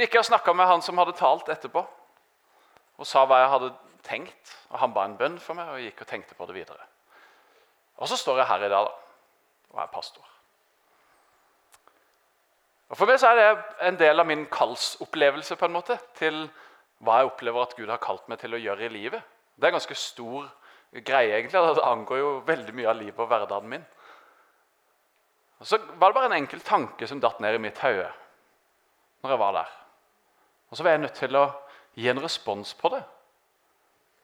Gikk jeg og snakka med han som hadde talt etterpå, og sa hva jeg hadde tenkt. Og Han ba en bønn for meg, og jeg gikk og tenkte på det videre. Og så står jeg her i dag da, og er pastor. Og For meg så er det en del av min kallsopplevelse på en måte, til hva jeg opplever at Gud har kalt meg til å gjøre i livet. Det er en ganske stor greie, egentlig. Det angår jo veldig mye av livet og hverdagen min. Og Så var det bare en enkel tanke som datt ned i mitt hode når jeg var der. Og så var jeg nødt til å gi en respons på det.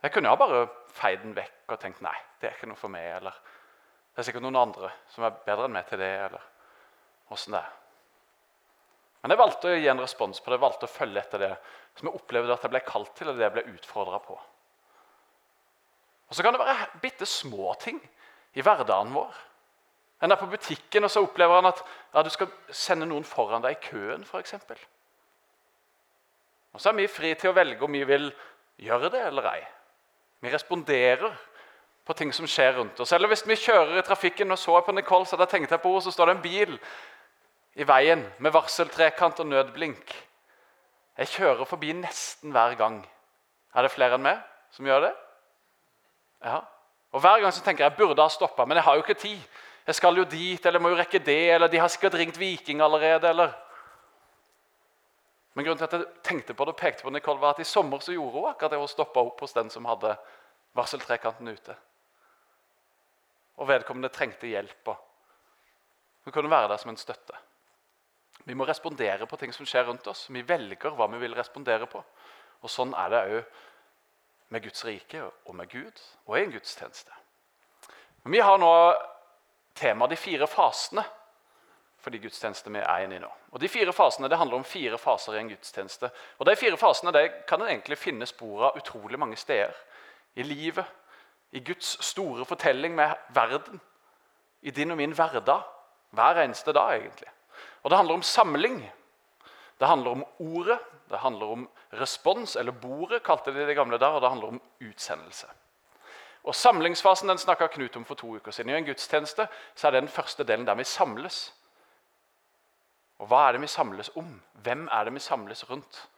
Jeg kunne ha bare feid den vekk og tenkt nei, det er ikke noe for meg. Eller det er sikkert noen andre som er bedre enn meg til det. eller hvordan det er. Men jeg valgte å gi en respons på det, jeg valgte å følge etter det som jeg opplevde at jeg ble kalt til, og det jeg ble utfordra på. Og Så kan det være bitte små ting i hverdagen vår. En er på butikken, og så opplever han at ja, du skal sende noen foran deg i køen. Eksempel. Og Så er vi fri til å velge om vi vil gjøre det eller ei. Vi responderer på ting som skjer rundt oss. Eller hvis vi kjører i trafikken og så på Nicole, så da tenkte jeg på henne, så står det en bil i veien med varseltrekant og nødblink. Jeg kjører forbi nesten hver gang. Er det flere enn meg som gjør det? Ja. Og Hver gang så tenker jeg jeg burde ha stoppa, men jeg har jo ikke tid. Jeg skal jo dit, eller må jo rekke det, eller de har sikkert ringt Viking allerede. eller... Men grunnen til at jeg tenkte på det og pekte på Nicole, var at i sommer så gjorde hun akkurat det hun stoppa opp hos den som hadde varseltrekanten ute. Og vedkommende trengte hjelp. Hun kunne være der som en støtte. Vi må respondere på ting som skjer rundt oss. Vi velger hva vi vil respondere på. Og Sånn er det òg med Guds rike og med Gud og i en gudstjeneste. Vi har nå temaet de fire fasene for de gudstjenester vi er inne i nå. Og De fire fasene det handler om fire faser i en gudstjeneste. Og De fire fasene det kan en egentlig finne spor av utrolig mange steder. I livet, i Guds store fortelling med verden, i din og min hverdag. Hver eneste dag, egentlig. Og det handler om samling. Det handler om ordet, det handler om respons, eller bordet, kalte de det gamle der, og det handler om utsendelse. Og Samlingsfasen den snakka Knut om for to uker siden. I en gudstjeneste så er det den første delen der vi samles. Og hva er det vi samles om? Hvem er det vi samles rundt?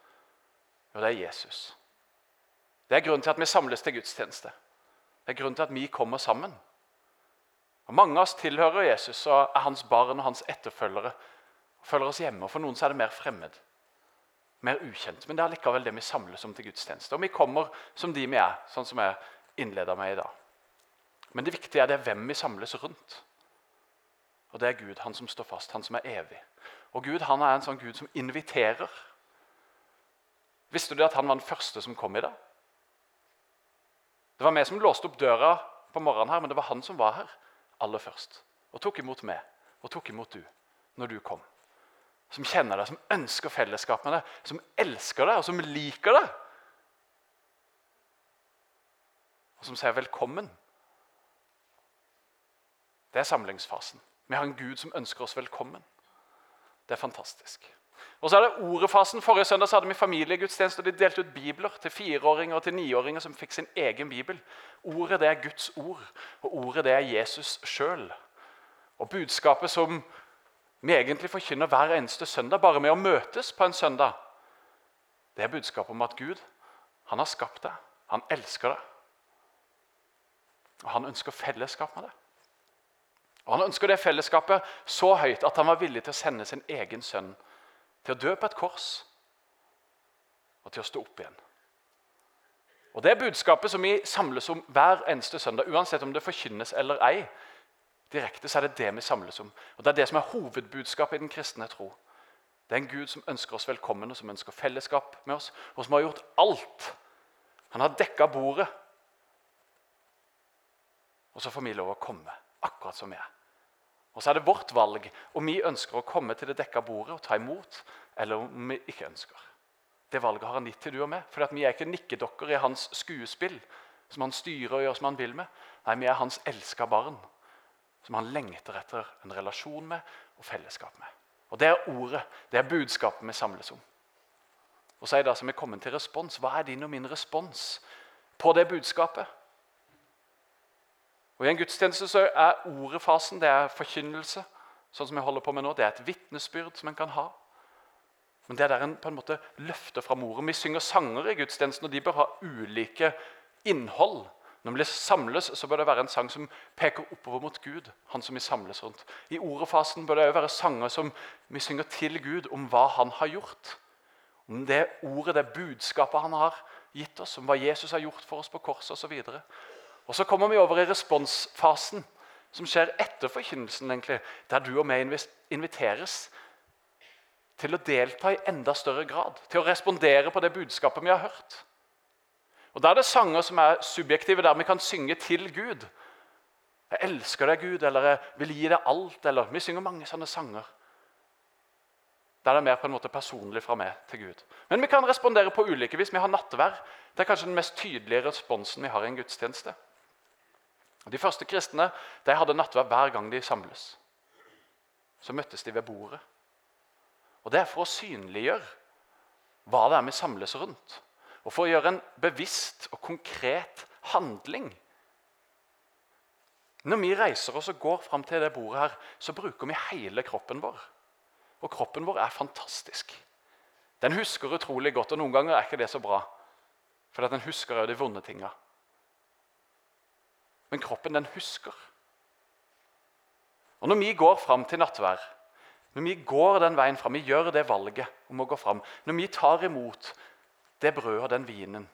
Jo, det er Jesus. Det er grunnen til at vi samles til gudstjeneste. Det er grunnen til at vi kommer sammen. Og Mange av oss tilhører Jesus og er hans barn og hans etterfølgere. og følger oss hjemme, og For noen så er det mer fremmed, mer ukjent. Men det er likevel det vi samles om til gudstjeneste. Og vi kommer som de vi er, sånn som jeg innleda med i dag. Men det viktige er det hvem vi samles rundt. Og det er Gud, han som står fast, han som er evig. Og Gud han er en sånn Gud som inviterer. Visste du at han var den første som kom i dag? Det var vi som låste opp døra på morgenen, her, men det var han som var her aller først. Og tok imot meg og tok imot du når du kom. Som kjenner deg, som ønsker fellesskap med deg, som elsker deg og som liker deg. Og som sier 'velkommen'. Det er samlingsfasen. Vi har en Gud som ønsker oss velkommen. Det er fantastisk. Og så er det ordefasen. Forrige søndag så hadde vi familiegudstjeneste. og De delte ut bibler til fireåringer og til niåringer som fikk sin egen bibel. Ordet det er Guds ord, og ordet det er Jesus sjøl. Og budskapet som vi egentlig forkynner hver eneste søndag, bare med å møtes på en søndag, det er budskapet om at Gud han har skapt deg, han elsker deg. Og han ønsker fellesskap med deg. Og Han ønsker det fellesskapet så høyt at han var villig til å sende sin egen sønn til å dø på et kors og til å stå opp igjen. Og Det er budskapet som vi samles om hver eneste søndag, uansett om det forkynnes eller ei. Direkte så er det det vi samles om. Og Det er det som er hovedbudskapet i den kristne tro. Det er en Gud som ønsker oss velkommen, og som ønsker fellesskap med oss, og som har gjort alt. Han har dekka bordet. Og så får vi lov å komme akkurat som vi er. Og så er det vårt valg om vi ønsker å komme til det dekka bordet og ta imot, eller om vi ikke ønsker. Det valget har han gitt til du og meg. For vi er ikke nikkedokker i hans skuespill som han styrer og gjør som han vil med. Nei, vi er hans elska barn, som han lengter etter en relasjon med og fellesskap med. Og Det er ordet, det er budskapet vi samles om. Og så er det som er kommet til respons. Hva er din og min respons på det budskapet? Og I en gudstjeneste så er ordefasen det er forkynnelse, sånn som jeg holder på med nå. Det er et vitnesbyrd som en kan ha. Men det er der en på en måte løfter fram ordet. Vi synger sanger i gudstjenesten, og de bør ha ulike innhold. Når vi samles, så bør det være en sang som peker oppover mot Gud. han som vi samles rundt. I ordefasen bør det også være sanger som vi synger til Gud om hva han har gjort. Om det ordet, det budskapet han har gitt oss, om hva Jesus har gjort for oss på korset osv. Og, så kommer vi over i responsfasen, som skjer etter forkynnelsen. egentlig, Der du og meg inviteres til å delta i enda større grad. Til å respondere på det budskapet vi har hørt. Og Da er det sanger som er subjektive, der vi kan synge til Gud. 'Jeg elsker deg, Gud', eller 'Jeg vil gi deg alt'. eller Vi synger mange sånne sanger. Der er det mer på en måte personlig fra meg til Gud. Men vi kan respondere på ulike vis. Vi har nattvær. Det er kanskje den mest tydelige responsen vi har i en gudstjeneste. De første kristne de hadde nattvær hver gang de samles. Så møttes de ved bordet. Og Det er for å synliggjøre hva det er vi samles rundt. Og for å gjøre en bevisst og konkret handling. Når vi reiser oss og går fram til det bordet, her, så bruker vi hele kroppen vår. Og kroppen vår er fantastisk. Den husker utrolig godt, og noen ganger er ikke det så bra. For den husker òg de vonde tinga. Men kroppen, den husker. Og når vi går fram til nattvær, når vi går den veien fram, vi gjør det valget om å gå fram, når vi tar imot det brødet og den vinen,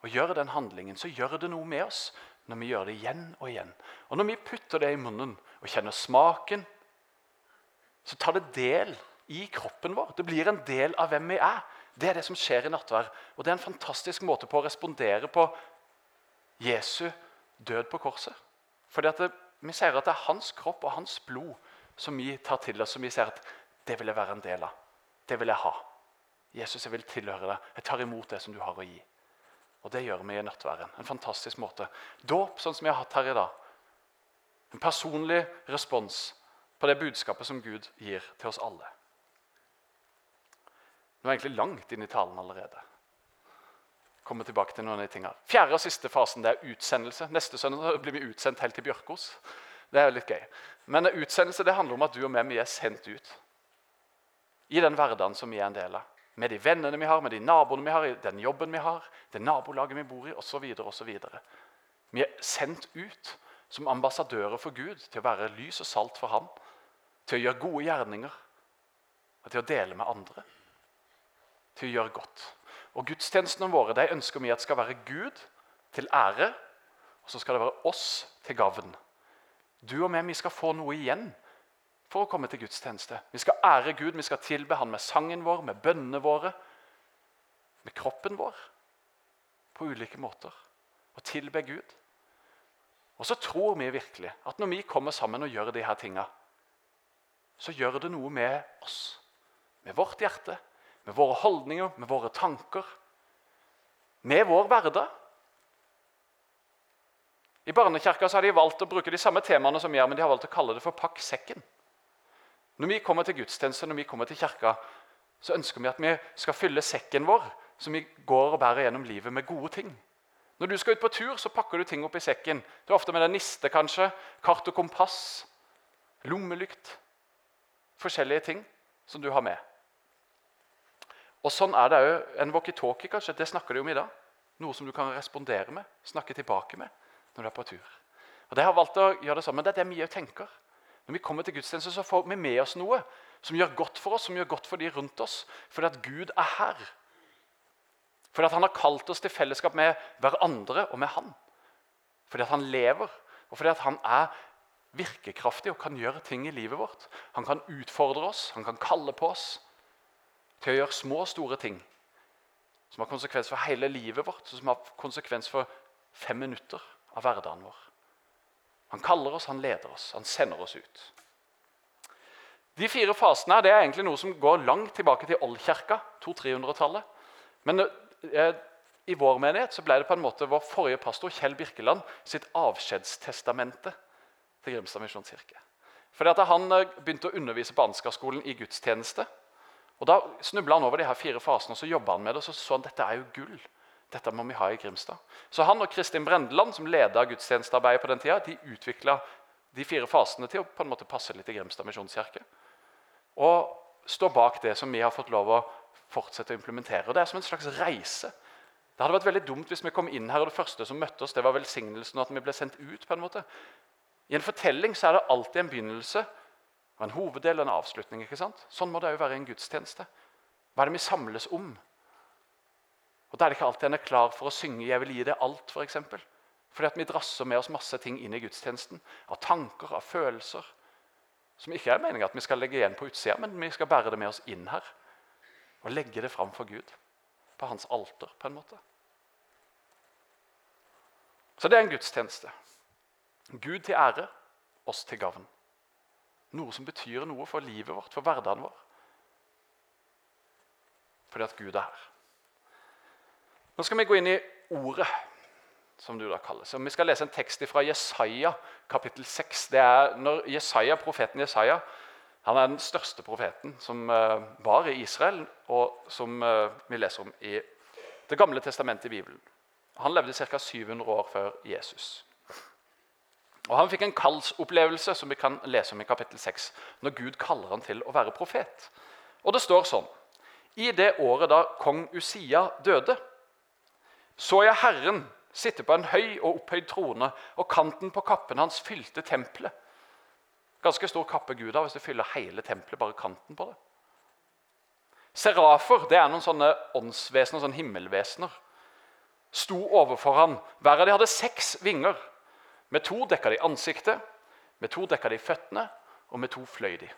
og gjør den handlingen, så gjør det noe med oss når vi gjør det igjen og igjen. Og når vi putter det i munnen og kjenner smaken, så tar det del i kroppen vår. Det blir en del av hvem vi er. Det er det som skjer i nattvær. Og det er en fantastisk måte på å respondere på Jesu død på korset. Fordi det, Vi sier at det er hans kropp og hans blod som vi tar til oss, som vi sier at det vil jeg være en del av. Det vil jeg ha. Jesus, jeg vil tilhøre deg. Jeg tar imot det som du har å gi. Og det gjør vi i nattværen. En fantastisk måte. Dåp, sånn som vi har hatt her i dag. En personlig respons på det budskapet som Gud gir til oss alle. Nå er jeg egentlig langt inn i talen allerede. Kommer tilbake til noen av de tingene. Fjerde og siste fasen det er utsendelse. Neste søndag blir vi utsendt helt til Bjørkos. Det er jo litt gøy. Men utsendelse det handler om at du og vi er sendt ut. I den hverdagen som vi er en del av med de vennene vi har, med de naboene vi har, den jobben vi har, det nabolaget vi bor i osv. osv. Vi er sendt ut som ambassadører for Gud til å være lys og salt for ham. Til å gjøre gode gjerninger og til å dele med andre. Til å gjøre godt. Og Gudstjenestene våre de ønsker vi at skal være Gud til ære, og så skal det være oss til gavn. Du og meg, vi skal få noe igjen for å komme til gudstjeneste. Vi skal ære Gud, vi skal tilbe Han med sangen vår, med bønnene våre, med kroppen vår. På ulike måter. Og tilbe Gud. Og så tror vi virkelig at når vi kommer sammen og gjør de her tinga, så gjør det noe med oss. Med vårt hjerte, med våre holdninger, med våre tanker. Med vår hverdag. I Barnekirka har de valgt å bruke de samme temaene som vi gjør, men de har valgt å kalle det for 'pakk sekken'. Når vi kommer til gudstjeneste, når vi kommer til kirka, så ønsker vi at vi skal fylle sekken vår, så vi går og bærer gjennom livet med gode ting. Når du skal ut på tur, så pakker du ting opp i sekken. Du er ofte med deg niste, kanskje, kart og kompass, lommelykt Forskjellige ting som du har med. Og Sånn er det òg. En walkietalkie kanskje, det snakker de om i dag. Noe som du kan respondere med, snakke tilbake med når du er på tur. Og Det har valgt å gjøre det samme. Det er det vi òg tenker. Når vi kommer til gudstjeneste, så får vi med oss noe som gjør godt for oss, som gjør godt for de rundt oss. Fordi at Gud er her. Fordi at han har kalt oss til fellesskap med hverandre og med han. Fordi at han lever, og fordi at han er virkekraftig og kan gjøre ting i livet vårt. Han kan utfordre oss, han kan kalle på oss til å gjøre små og store ting. Som har konsekvens for hele livet vårt, som har konsekvens for fem minutter av hverdagen vår. Han kaller oss, han leder oss, han sender oss ut. De fire fasene det er egentlig noe som går langt tilbake til Oldkirka, 200-300-tallet. Men eh, i vår menighet så ble det på en måte vår forrige pastor Kjell Birkeland sitt avskjedstestamente til Grimstad misjonskirke. Fordi at Han eh, begynte å undervise på Ansgarskolen i gudstjeneste. Og Da snubla han over de her fire fasene og så jobba han med det. og så så han dette er jo gull. Dette må vi ha i Grimstad. Så han og Kristin Brendeland, som leda gudstjenestearbeidet på den tida, de utvikla de fire fasene til å på en måte passe litt i Grimstad misjonskirke. Og står bak det som vi har fått lov å fortsette å implementere. Og Det er som en slags reise. Det hadde vært veldig dumt hvis vi kom inn her, og det første som møtte oss, det var velsignelsen og at vi ble sendt ut. på en måte. I en fortelling så er det alltid en begynnelse, og en hoveddel og en avslutning. ikke sant? Sånn må det òg være i en gudstjeneste. Hva er det vi samles om? Og Da er det ikke alltid en er klar for å synge 'Jeg vil gi deg alt', f.eks. For Fordi at vi drasser med oss masse ting inn i gudstjenesten. Av tanker, av følelser. Som ikke er meningen at vi skal legge igjen på utsida, men vi skal bære det med oss inn her. Og legge det fram for Gud. På hans alter, på en måte. Så det er en gudstjeneste. Gud til ære, oss til gavn. Noe som betyr noe for livet vårt, for hverdagen vår. Fordi at Gud er her. Nå skal vi gå inn i ordet, som du da kalles. Og vi skal lese en tekst fra Jesaja kapittel 6. Det er når Jesaja, Profeten Jesaja han er den største profeten som uh, var i Israel, og som uh, vi leser om i Det gamle testamentet i Bibelen. Han levde ca. 700 år før Jesus. Og Han fikk en kallsopplevelse som vi kan lese om i kapittel 6, når Gud kaller han til å være profet. Og det står sånn I det året da kong Usia døde, så jeg Herren sitte på en høy og opphøyd trone, og kanten på kappen hans fylte tempelet. Ganske stor kappe Gud har hvis det fyller hele tempelet, bare kanten på det. Serafer det er noen sånne åndsvesener, sånne himmelvesener. Sto overfor han. Hver av de hadde seks vinger. Med to dekka de ansiktet, med to dekka de føttene, og med to fløy de.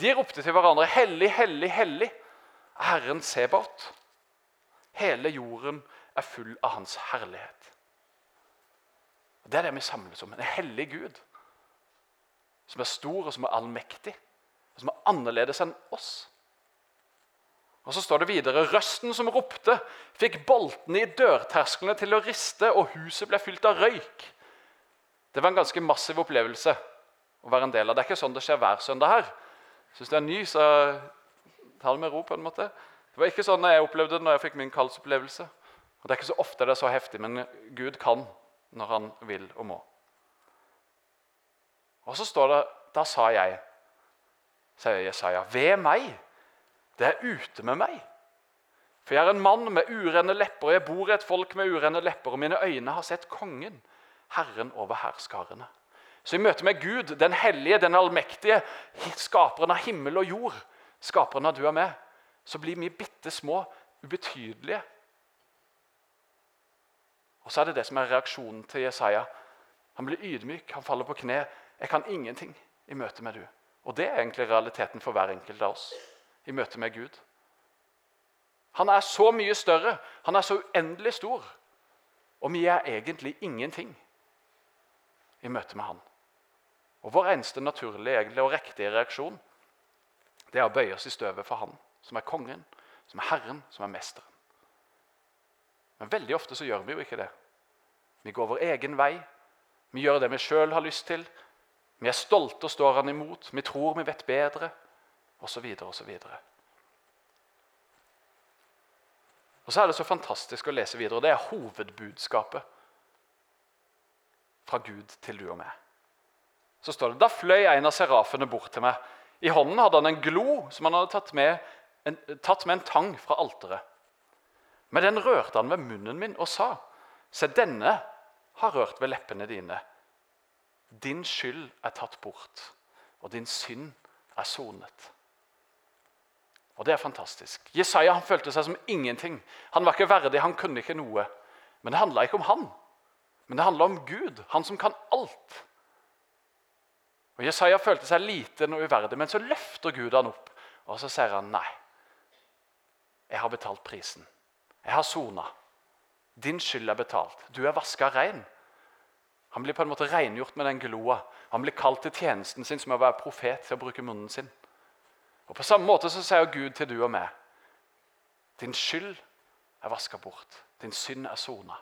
De ropte til hverandre, 'Hellig, hellig, hellig, Herren Sebaot.' Hele jorden er full av Hans herlighet. Det er det vi samles om. En hellig Gud som er stor og som er allmektig, og som er annerledes enn oss. Og Så står det videre røsten som ropte, fikk boltene i dørtersklene til å riste, og huset ble fylt av røyk. Det var en ganske massiv opplevelse å være en del av. Det er ikke sånn det skjer hver søndag her. Syns du er ny, så ta det med ro. på en måte. Det var ikke sånn jeg opplevde det når jeg fikk min kallsopplevelse. Og Det er ikke så ofte det er så heftig, men Gud kan når han vil og må. Og så står det Da sa jeg, sier Jesaja, ved meg. Det er ute med meg. For jeg er en mann med urene lepper, og jeg bor i et folk med urene lepper, og mine øyne har sett kongen, Herren over hærskarene. Så i møte med Gud, den hellige, den allmektige, skaperen av himmel og jord, skaperen av du og meg, så blir vi bitte små, ubetydelige. Og så er det det som er reaksjonen til Jesaja. Han blir ydmyk, han faller på kne. Jeg kan ingenting i møte med du. Og det er egentlig realiteten for hver enkelt av oss i møte med Gud. Han er så mye større, han er så uendelig stor. Og vi er egentlig ingenting i møte med han. Og Vår eneste naturlige og riktige reaksjon det er å bøye oss i støvet for han, som er kongen, som er herren, som er mesteren. Men veldig ofte så gjør vi jo ikke det. Vi går vår egen vei. Vi gjør det vi sjøl har lyst til. Vi er stolte og står han imot. Vi tror vi vet bedre osv. osv. Og så er det så fantastisk å lese videre, og det er hovedbudskapet fra Gud til du og meg. Så står det Da fløy en av serafene bort til meg. I hånden hadde han en glo som han hadde tatt med en, tatt med en tang fra alteret. Men den rørte han ved munnen min og sa, Se, denne har rørt ved leppene dine. Din skyld er tatt bort, og din synd er sonet. Og det er fantastisk. Jesaja han følte seg som ingenting. Han var ikke verdig, han kunne ikke noe. Men det handla ikke om han. Men det handla om Gud, han som kan alt. Og Jesaja følte seg liten og uverdig, men så løfter Gud han opp. Og så sier han nei. Jeg har betalt prisen. Jeg har sona. Din skyld er betalt. Du er vaska rein. Han blir på en måte rengjort med den gloa. Han blir kalt til tjenesten sin som å være profet til å bruke munnen sin. Og På samme måte så sier Gud til du og meg din skyld er vaska bort. Din synd er sona.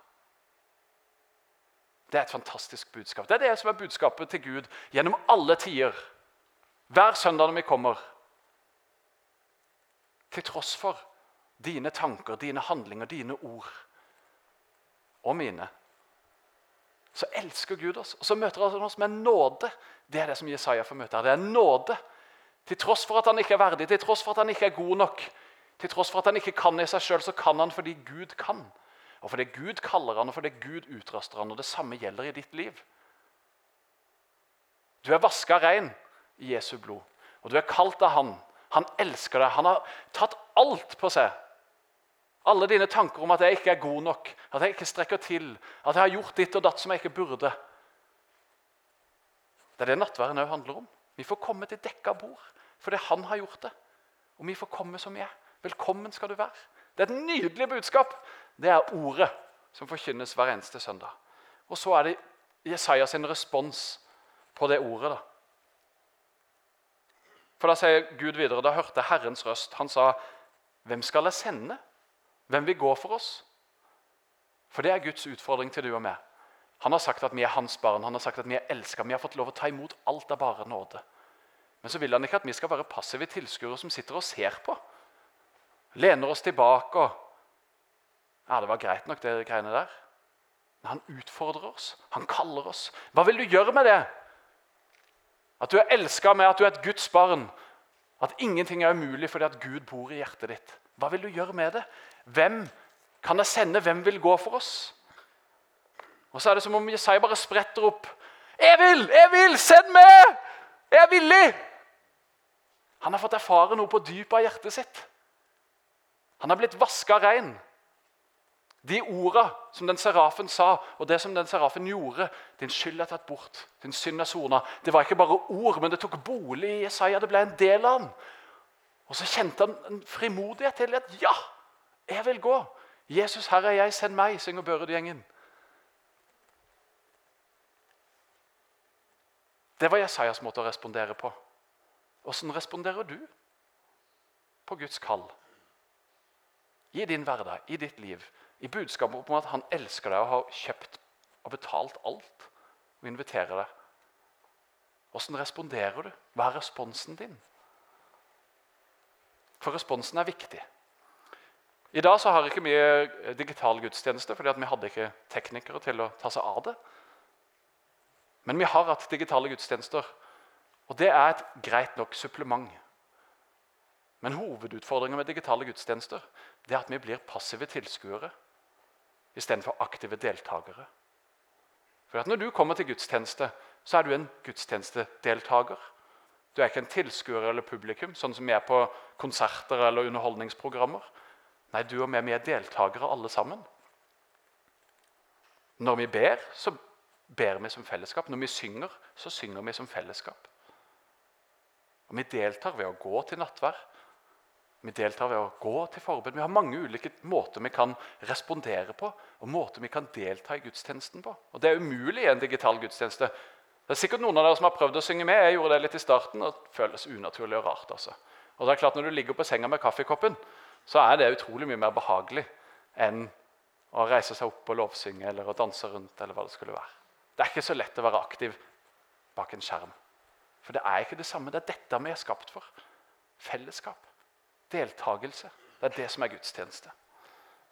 Det er et fantastisk budskap. Det er det som er budskapet til Gud gjennom alle tider. Hver søndag når vi kommer. Til tross for dine tanker, dine handlinger, dine ord og mine. Så elsker Gud oss, og så møter han oss med nåde. Det er det som Jesaja får møte her. Det er nåde Til tross for at han ikke er verdig, til tross for at han ikke er god nok, til tross for at han ikke kan i seg sjøl, så kan han fordi Gud kan. Og fordi Gud kaller han, og fordi Gud utruster han. Og det samme gjelder i ditt liv. Du er vaska rein i Jesu blod, og du er kalt av Han. Han elsker deg. Han har tatt alt på seg. Alle dine tanker om at jeg ikke er god nok, at jeg ikke strekker til, at jeg har gjort ditt og datt som jeg ikke burde. Det er det nattværen òg handler om. Vi får komme til dekka bord fordi han har gjort det. Og vi får komme som vi er. Velkommen skal du være. Det er et nydelig budskap. Det er ordet som forkynnes hver eneste søndag. Og så er det Jesaja sin respons på det ordet. da. For Da sier Gud videre, da hørte Herrens røst. Han sa, 'Hvem skal jeg sende? Hvem vil gå for oss?' For det er Guds utfordring til du og meg. Han har sagt at vi er hans barn, han har sagt at vi er elska. Vi har fått lov å ta imot alt av bare nåde. Men så vil han ikke at vi skal være passive tilskuere som sitter og ser på. Lener oss tilbake og Ja, det var greit nok, det greiene der. Men han utfordrer oss. Han kaller oss. Hva vil du gjøre med det? At du er elska med at du er et Guds barn. At ingenting er umulig fordi at Gud bor i hjertet ditt. Hva vil du gjøre med det? Hvem kan jeg sende? Hvem vil gå for oss? Og så er det som om Jesai bare spretter opp. 'Jeg vil! Jeg vil! Send meg! Jeg er villig!' Han har fått erfare noe på dypet av hjertet sitt. Han har blitt vaska rein. De orda som den serafen sa, og det som den serafen gjorde Din skyld er tatt bort, din synd er sona. Det var ikke bare ord, men det tok bolig i Jesaja. Det ble en del av ham. Og så kjente han en frimodighet til at ja, jeg vil gå. Jesus, her er jeg, send meg, synger Børud-gjengen. Det var Jesajas måte å respondere på. Åssen responderer du på Guds kall? I din hverdag, i ditt liv, i budskapet om at han elsker deg og har kjøpt og betalt alt og inviterer deg. Åssen responderer du? Hva er responsen din? For responsen er viktig. I dag så har ikke vi digital gudstjeneste fordi vi hadde ikke teknikere til å ta seg av det. Men vi har hatt digitale gudstjenester, og det er et greit nok supplement. Men hovedutfordringen med digitale gudstjenester det er at vi blir passive tilskuere istedenfor aktive deltakere. For at Når du kommer til gudstjeneste, så er du en gudstjenestedeltaker. Du er ikke en tilskuer eller publikum, sånn som vi er på konserter eller underholdningsprogrammer. Nei, du og vi er deltakere alle sammen. Når vi ber, så ber vi som fellesskap. Når vi synger, så synger vi som fellesskap. Og Vi deltar ved å gå til nattvær. Vi deltar ved å gå til forbud. Vi har mange ulike måter vi kan respondere på og måter vi kan delta i gudstjenesten på. Og Det er umulig i en digital gudstjeneste. Det er sikkert noen av dere som har prøvd å synge med. Jeg gjorde det litt i starten, og det føles unaturlig og rart. altså. Og det er klart Når du ligger på senga med kaffekoppen, så er det utrolig mye mer behagelig enn å reise seg opp og lovsynge eller å danse rundt. eller hva Det skulle være. Det er ikke så lett å være aktiv bak en skjerm. For det er ikke det samme. Det er dette vi er skapt for. Fellesskap. Deltagelse. Det er det som er gudstjeneste.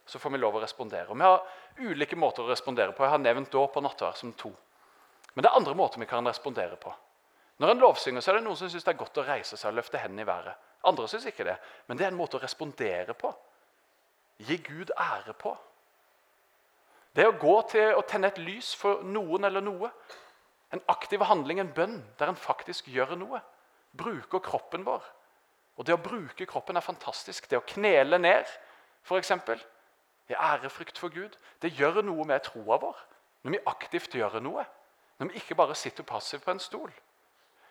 Så får vi lov å respondere. Og Vi har ulike måter å respondere på. Jeg har nevnt dåp og nattvær som to. Men det er andre måter vi kan respondere på. Når en lovsynger, så er det noen som syns det er godt å reise seg og løfte hendene i været. Andre syns ikke det. Men det er en måte å respondere på. Gi Gud ære på. Det å gå til å tenne et lys for noen eller noe. En aktiv handling, en bønn, der en faktisk gjør noe. Bruker kroppen vår. Og det å bruke kroppen er fantastisk. Det å knele ned, f.eks. I ærefrykt for Gud. Det gjør noe med troa vår. Når vi aktivt gjør noe. Når vi ikke bare sitter passivt på en stol.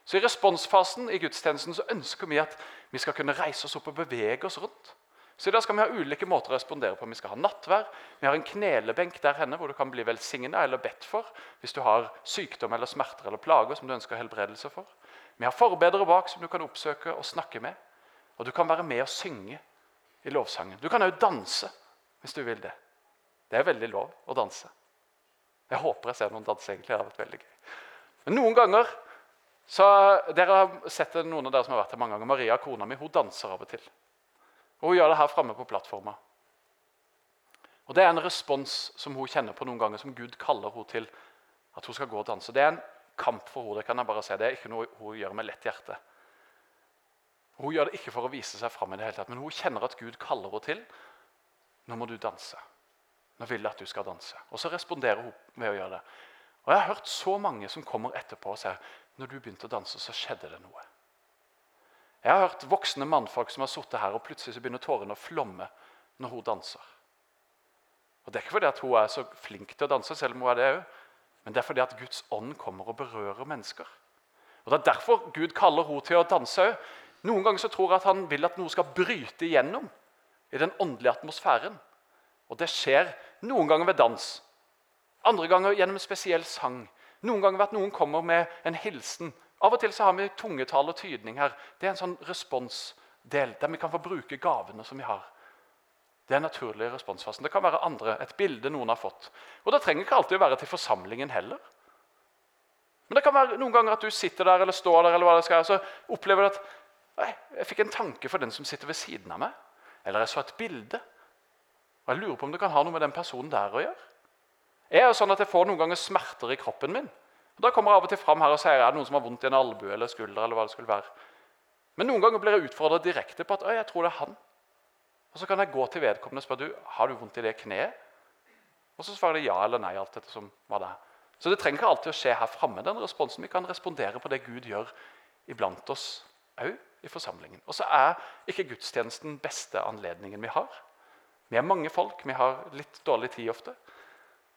Så I responsfasen i gudstjenesten så ønsker vi at vi skal kunne reise oss opp og bevege oss rundt. Så i dag skal vi ha ulike måter å respondere på. Vi skal ha nattvær. Vi har en knelebenk der henne hvor du kan bli velsigna eller bedt for hvis du har sykdom eller smerter eller plager som du ønsker helbredelse for. Vi har forbedere bak som du kan oppsøke og snakke med. Og du kan være med og synge i lovsangen. Du kan òg danse hvis du vil det. Det er veldig lov å danse. Jeg håper jeg ser noen danse. egentlig. Det har vært veldig gøy. Men noen ganger så, Dere har sett det, noen av dere som har vært her mange ganger. Maria, kona mi, hun danser av og til. Og hun gjør det her framme på plattforma. Og Det er en respons som hun kjenner på noen ganger, som Gud kaller henne til at hun skal gå og danse. Det er en kamp for henne. Det kan jeg bare si. Det er ikke noe hun gjør med lett hjerte. Hun gjør det ikke for å vise seg fram, i det hele tatt, men hun kjenner at Gud kaller henne til. Nå må du danse. Nå vil jeg at du skal danse. Og så responderer hun med å gjøre det. Og Jeg har hørt så mange som kommer etterpå og sier når du begynte å danse, så skjedde det noe. Jeg har hørt voksne mannfolk som har sittet her, og plutselig så begynner tårene å flomme når hun danser. Og Det er ikke fordi at hun er så flink til å danse, selv om hun er det òg, men det er fordi at Guds ånd kommer og berører mennesker. Og Det er derfor Gud kaller henne til å danse òg. Noen ganger så tror jeg at han vil at noe skal bryte igjennom i den åndelige atmosfæren. Og det skjer noen ganger ved dans, andre ganger gjennom en spesiell sang. Noen ganger ved at noen kommer med en hilsen. Av og til så har vi tungetall og tydning her. Det er en sånn responsdel der vi kan få bruke gavene som vi har. Det er naturlig responsfasen. Det kan være andre, et bilde noen har fått. Og Det trenger ikke alltid å være til forsamlingen heller. Men det kan være noen ganger at du sitter der eller står der, eller hva det skal, så opplever du at nei, jeg fikk en tanke for den som sitter ved siden av meg. Eller jeg så et bilde. Og Jeg lurer på om det kan ha noe med den personen der å gjøre. Jeg er jo sånn at jeg får noen ganger smerter i kroppen min. Og Da kommer jeg av og til fram her og sier er det noen som har vondt i en albue eller skulder. eller hva det skulle være. Men noen ganger blir jeg utfordret direkte på at jeg tror det er han. Og Så kan jeg gå til vedkommende og spørre du, har du vondt i det kneet. Og så svarer de ja eller nei. alt dette som var det. Så det trenger ikke alltid å skje her framme. den responsen. Vi kan respondere på det Gud gjør iblant oss òg i forsamlingen. Og så er ikke gudstjenesten beste anledningen vi har. Vi er mange folk, vi har litt dårlig tid ofte.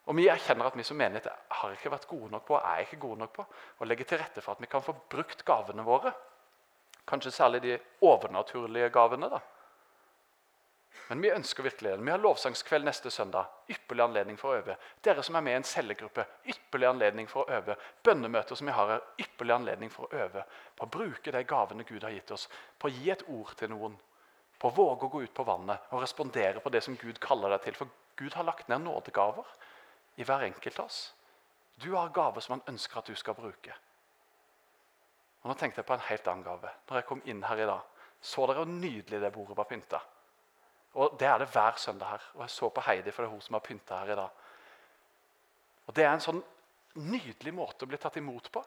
Og vi erkjenner at vi som menighet har ikke vært gode nok på og er ikke gode nok på å legge til rette for at vi kan få brukt gavene våre. Kanskje særlig de overnaturlige gavene. da. Men vi ønsker virkelig det. Vi har lovsangskveld neste søndag. Ypperlig anledning for å øve. Dere som er med i en cellegruppe, ypperlig anledning for å øve. Bønnemøter som vi har her, ypperlig anledning for å øve. På å bruke de gavene Gud har gitt oss. På å gi et ord til noen. På å våge å gå ut på vannet og respondere på det som Gud kaller deg til. For Gud har lagt ned nådegaver i hver enkelt av oss. Du har gaver som han ønsker at du skal bruke. Og Nå tenkte jeg på en helt annen gave. Når jeg kom inn her i dag, så dere hvor nydelig det bordet var pynta. Og Det er det hver søndag her. Og Jeg så på Heidi, for det er hun som har pynta her i dag. Og Det er en sånn nydelig måte å bli tatt imot på.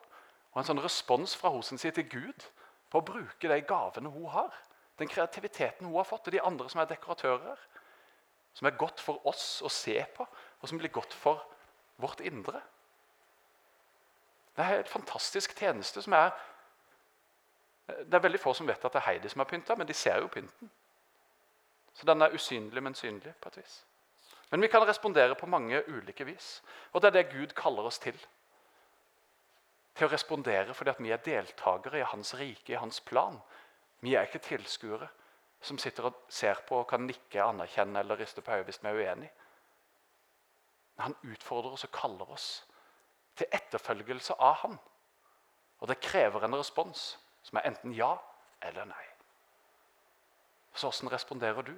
Og en sånn respons fra hos sin til Gud på å bruke de gavene hun har. Den kreativiteten hun har fått, og de andre som er dekoratører. Som er godt for oss å se på, og som blir godt for vårt indre. Det er en fantastisk tjeneste som er Det er veldig få som vet at det er Heidi som har pynta, men de ser jo pynten. Så den er usynlig, men synlig på et vis. Men vi kan respondere på mange ulike vis. Og det er det Gud kaller oss til. Til å respondere fordi vi er deltakere i Hans rike, i Hans plan. Vi er ikke tilskuere som sitter og ser på og kan nikke, anerkjenne eller riste på hodet hvis vi er uenige. Han utfordrer oss og kaller oss til etterfølgelse av han. Og det krever en respons som er enten ja eller nei. Så åssen responderer du?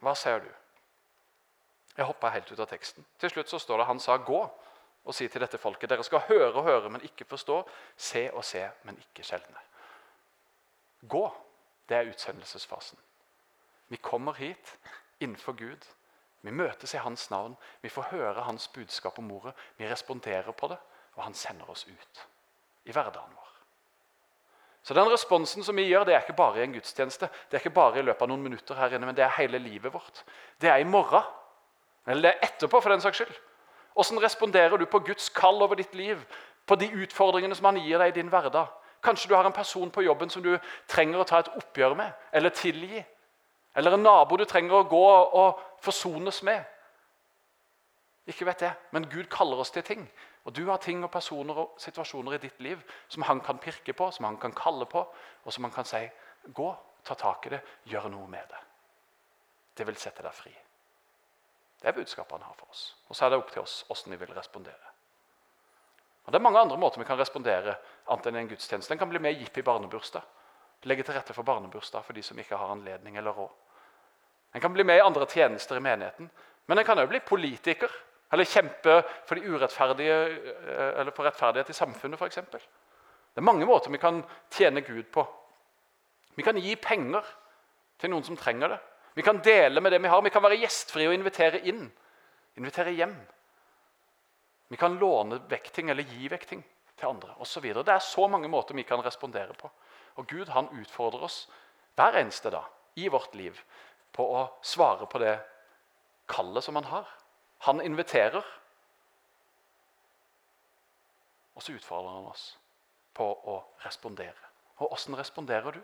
Hva ser du? Jeg hoppa helt ut av teksten. Til slutt så står det han sa 'gå' og si til dette folket dere skal høre og høre, men ikke forstå, se og se, men ikke skjelne. Gå, det er utsendelsesfasen. Vi kommer hit innenfor Gud. Vi møtes i Hans navn. Vi får høre Hans budskap om ordet. Vi responderer på det, og Han sender oss ut i hverdagen vår. Så den responsen som vi gjør, det er ikke bare i en gudstjeneste. Det er ikke bare i løpet av noen minutter her inne, men det er hele livet vårt. Det er i morgen. Eller det er etterpå, for den saks skyld. Hvordan responderer du på Guds kall over ditt liv? På de utfordringene som han gir deg i din hverdag? Kanskje du har en person på jobben som du trenger å ta et oppgjør med eller tilgi. Eller en nabo du trenger å gå og forsones med. Ikke vet jeg, men Gud kaller oss til ting. Og Du har ting og personer og situasjoner i ditt liv som han kan pirke på, som han kan kalle på, og som han kan si gå, ta tak i det, gjør noe med det. Det vil sette deg fri. Det er budskapet han har for oss. Og så er det opp til oss hvordan vi vil respondere. Og Det er mange andre måter vi kan respondere annet enn en gudstjeneste. En kan bli med i Jippi barnebursdag. Legge til rette for barnebursdag for de som ikke har anledning eller råd. En kan bli med i andre tjenester i menigheten, men en kan òg bli politiker eller kjempe for, de urettferdige, eh, eller for rettferdighet i samfunnet, f.eks. Det er mange måter vi kan tjene Gud på. Vi kan gi penger til noen som trenger det. Vi kan dele med det vi har. Vi kan være gjestfrie og invitere inn. Invitere hjem. Vi kan låne vekk ting eller gi vekk ting til andre osv. Det er så mange måter vi kan respondere på. Og Gud han utfordrer oss hver eneste dag i vårt liv på å svare på det kallet som han har. Han inviterer, og så utfordrer han oss på å respondere. Og åssen responderer du?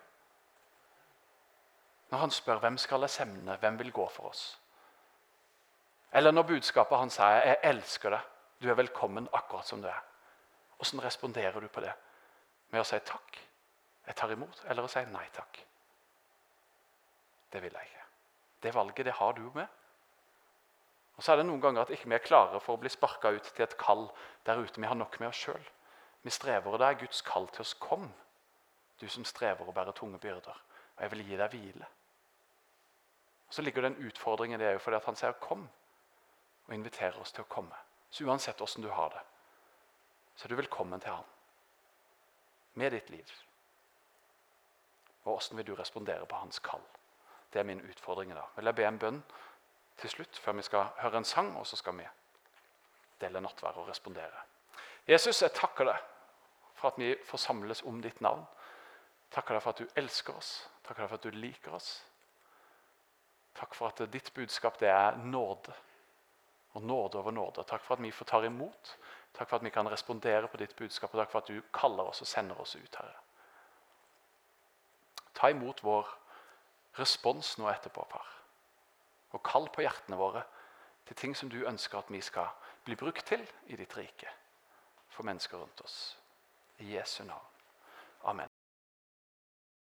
Når han spør hvem skal jeg semne, hvem vil gå for oss? Eller når budskapet han sier 'Jeg elsker deg, du er velkommen akkurat som du er'. Åssen responderer du på det? Med å si takk? Jeg tar imot. Eller å si nei takk? Det vil jeg ikke. Det valget det har du med. Og så er det noen ganger at ikke vi er klare for å bli sparka ut til et kall der ute. Vi har nok med oss sjøl. Vi strever, og det er Guds kall til oss. Kom, du som strever og bærer tunge byrder, og jeg vil gi deg hvile. Og Så ligger det en utfordring i det òg, fordi han sier 'kom' og inviterer oss til å komme. Så uansett åssen du har det, så er du velkommen til han med ditt liv. Og åssen vil du respondere på hans kall? Det er min utfordring i dag. Vil jeg be en bønn til slutt, før vi skal høre en sang, og så skal vi dele nattverd og respondere. Jesus, jeg takker deg for at vi får samles om ditt navn. Takker deg for at du elsker oss. Takker deg for at du liker oss. Takk for at ditt budskap det er nåde. Og nåde over nåde. Takk for at vi får ta imot. Takk for at vi kan respondere på ditt budskap, og takk for at du kaller oss og sender oss ut, Herre. Ta imot vår respons nå etterpå, far. Og kall på hjertene våre til ting som du ønsker at vi skal bli brukt til i ditt rike for mennesker rundt oss. I Jesu navn. Amen.